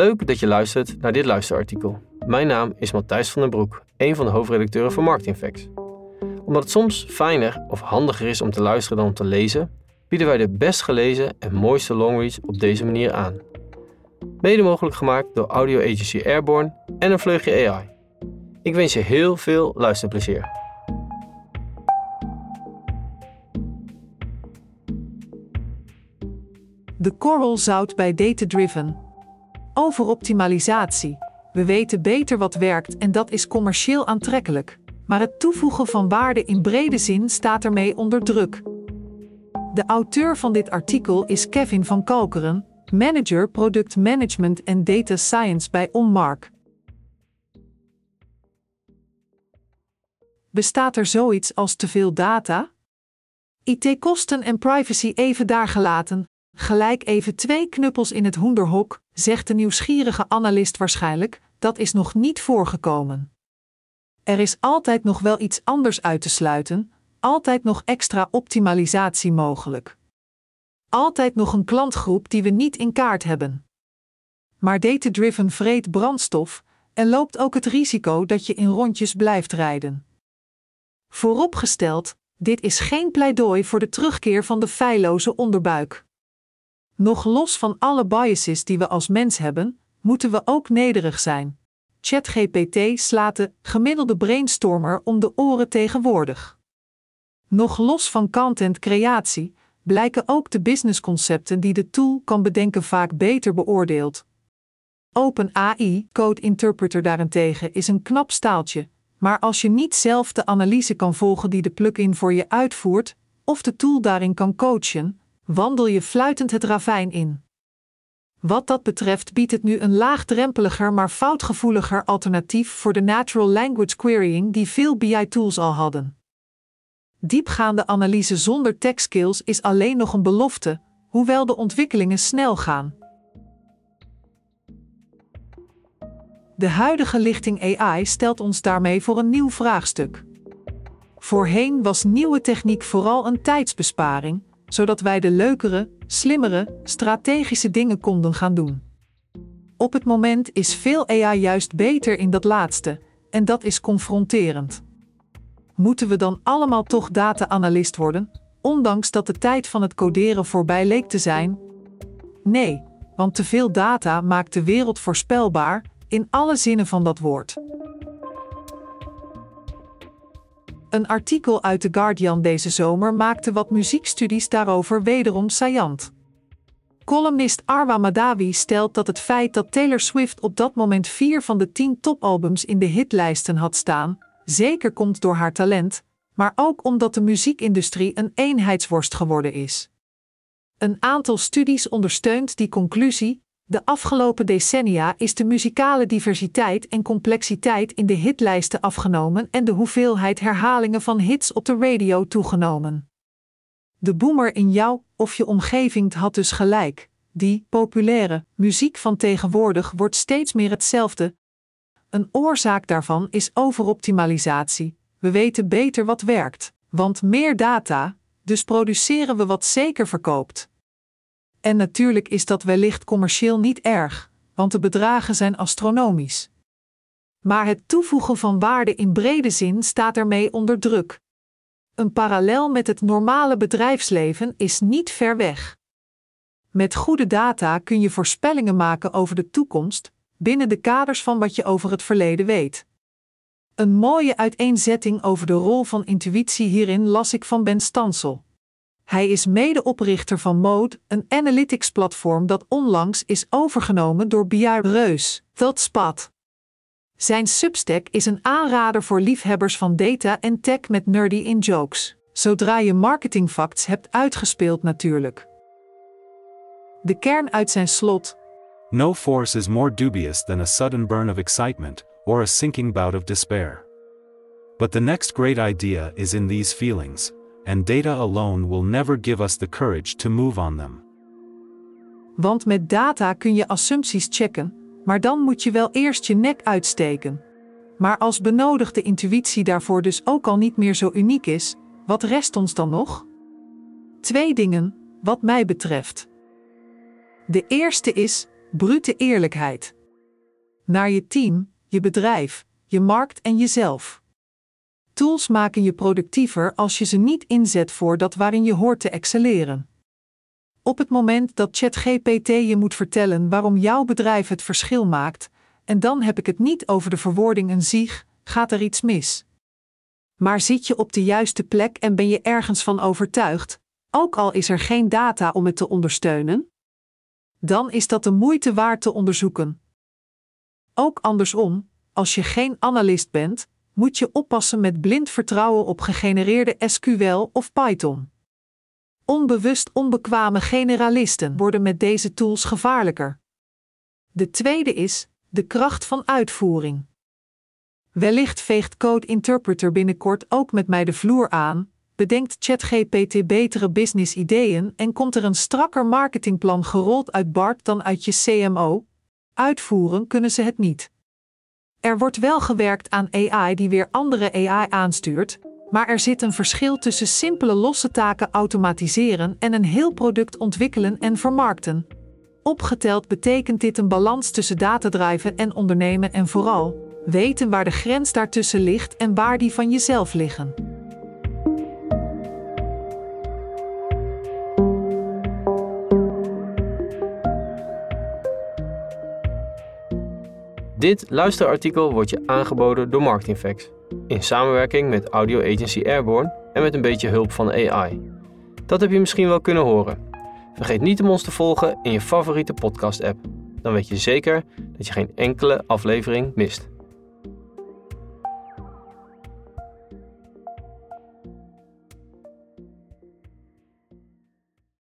Leuk dat je luistert naar dit luisterartikel. Mijn naam is Matthijs van den Broek, een van de hoofdredacteuren van Marketing Facts. Omdat het soms fijner of handiger is om te luisteren dan om te lezen, bieden wij de best gelezen en mooiste longreads op deze manier aan. Mede mogelijk gemaakt door audio agency Airborne en een vleugje AI. Ik wens je heel veel luisterplezier. De korrel zout bij Data Driven. Over optimalisatie. We weten beter wat werkt en dat is commercieel aantrekkelijk. Maar het toevoegen van waarde in brede zin staat ermee onder druk. De auteur van dit artikel is Kevin van Kalkeren, manager product management en data science bij Onmark. Bestaat er zoiets als te veel data? IT-kosten en privacy even daar gelaten, gelijk even twee knuppels in het hoenderhok, zegt de nieuwsgierige analist waarschijnlijk, dat is nog niet voorgekomen. Er is altijd nog wel iets anders uit te sluiten, altijd nog extra optimalisatie mogelijk. Altijd nog een klantgroep die we niet in kaart hebben. Maar data-driven vreet brandstof en loopt ook het risico dat je in rondjes blijft rijden. Vooropgesteld, dit is geen pleidooi voor de terugkeer van de feilloze onderbuik. Nog los van alle biases die we als mens hebben, moeten we ook nederig zijn. ChatGPT slaat de gemiddelde brainstormer om de oren tegenwoordig. Nog los van content-creatie blijken ook de businessconcepten die de tool kan bedenken vaak beter beoordeeld. OpenAI Code Interpreter daarentegen is een knap staaltje, maar als je niet zelf de analyse kan volgen die de plugin voor je uitvoert, of de tool daarin kan coachen, wandel je fluitend het ravijn in. Wat dat betreft biedt het nu een laagdrempeliger maar foutgevoeliger alternatief voor de natural language querying die veel BI-tools al hadden. Diepgaande analyse zonder tech skills is alleen nog een belofte, hoewel de ontwikkelingen snel gaan. De huidige lichting AI stelt ons daarmee voor een nieuw vraagstuk. Voorheen was nieuwe techniek vooral een tijdsbesparing, zodat wij de leukere, slimmere, strategische dingen konden gaan doen. Op het moment is veel AI juist beter in dat laatste, en dat is confronterend. Moeten we dan allemaal toch data-analyst worden, ondanks dat de tijd van het coderen voorbij leek te zijn? Nee, want te veel data maakt de wereld voorspelbaar, in alle zinnen van dat woord. Een artikel uit The Guardian deze zomer maakte wat muziekstudies daarover wederom saillant. Columnist Arwa Madawi stelt dat het feit dat Taylor Swift op dat moment vier van de tien topalbums in de hitlijsten had staan, zeker komt door haar talent, maar ook omdat de muziekindustrie een eenheidsworst geworden is. Een aantal studies ondersteunt die conclusie, de afgelopen decennia is de muzikale diversiteit en complexiteit in de hitlijsten afgenomen en de hoeveelheid herhalingen van hits op de radio toegenomen. De boomer in jou of je omgeving had dus gelijk. Die populaire muziek van tegenwoordig wordt steeds meer hetzelfde. Een oorzaak daarvan is overoptimalisatie. We weten beter wat werkt, want meer data, dus produceren we wat zeker verkoopt. En natuurlijk is dat wellicht commercieel niet erg, want de bedragen zijn astronomisch. Maar het toevoegen van waarde in brede zin staat ermee onder druk. Een parallel met het normale bedrijfsleven is niet ver weg. Met goede data kun je voorspellingen maken over de toekomst, binnen de kaders van wat je over het verleden weet. Een mooie uiteenzetting over de rol van intuïtie hierin las ik van Ben Stansel. Hij is medeoprichter van Mode, een analytics-platform dat onlangs is overgenomen door BI Reus, ThoughtSpot. Zijn Substack is een aanrader voor liefhebbers van data en tech met nerdy in jokes, zodra je marketingfacts hebt uitgespeeld natuurlijk. De kern uit zijn slot. No force is more dubious than a sudden burn of excitement, or a sinking bout of despair. But the next great idea is in these feelings, and data alone will never give us the courage to move on them. Want met data kun je assumpties checken, maar dan moet je wel eerst je nek uitsteken. Maar als benodigde intuïtie daarvoor dus ook al niet meer zo uniek is, wat rest ons dan nog? Twee dingen, wat mij betreft. De eerste is: brute eerlijkheid. Naar je team, je bedrijf, je markt en jezelf. Tools maken je productiever als je ze niet inzet voor dat waarin je hoort te excelleren. Op het moment dat ChatGPT je moet vertellen waarom jouw bedrijf het verschil maakt, en dan heb ik het niet over de verwoording een zieg, gaat er iets mis. Maar zit je op de juiste plek en ben je ergens van overtuigd, ook al is er geen data om het te ondersteunen? Dan is dat de moeite waard te onderzoeken. Ook andersom, als je geen analist bent, moet je oppassen met blind vertrouwen op gegenereerde SQL of Python. Onbewust onbekwame generalisten worden met deze tools gevaarlijker. De tweede is de kracht van uitvoering. Wellicht veegt Code Interpreter binnenkort ook met mij de vloer aan, bedenkt ChatGPT betere business ideeën en komt er een strakker marketingplan gerold uit BART dan uit je CMO? Uitvoeren kunnen ze het niet. Er wordt wel gewerkt aan AI die weer andere AI aanstuurt, maar er zit een verschil tussen simpele losse taken automatiseren en een heel product ontwikkelen en vermarkten. Opgeteld betekent dit een balans tussen datadrijven en ondernemen en vooral weten waar de grens daartussen ligt en waar die van jezelf liggen. Dit luisterartikel wordt je aangeboden door MarketingFacts in samenwerking met audio agency Airborne en met een beetje hulp van AI. Dat heb je misschien wel kunnen horen. Vergeet niet om ons te volgen in je favoriete podcast-app. Dan weet je zeker dat je geen enkele aflevering mist.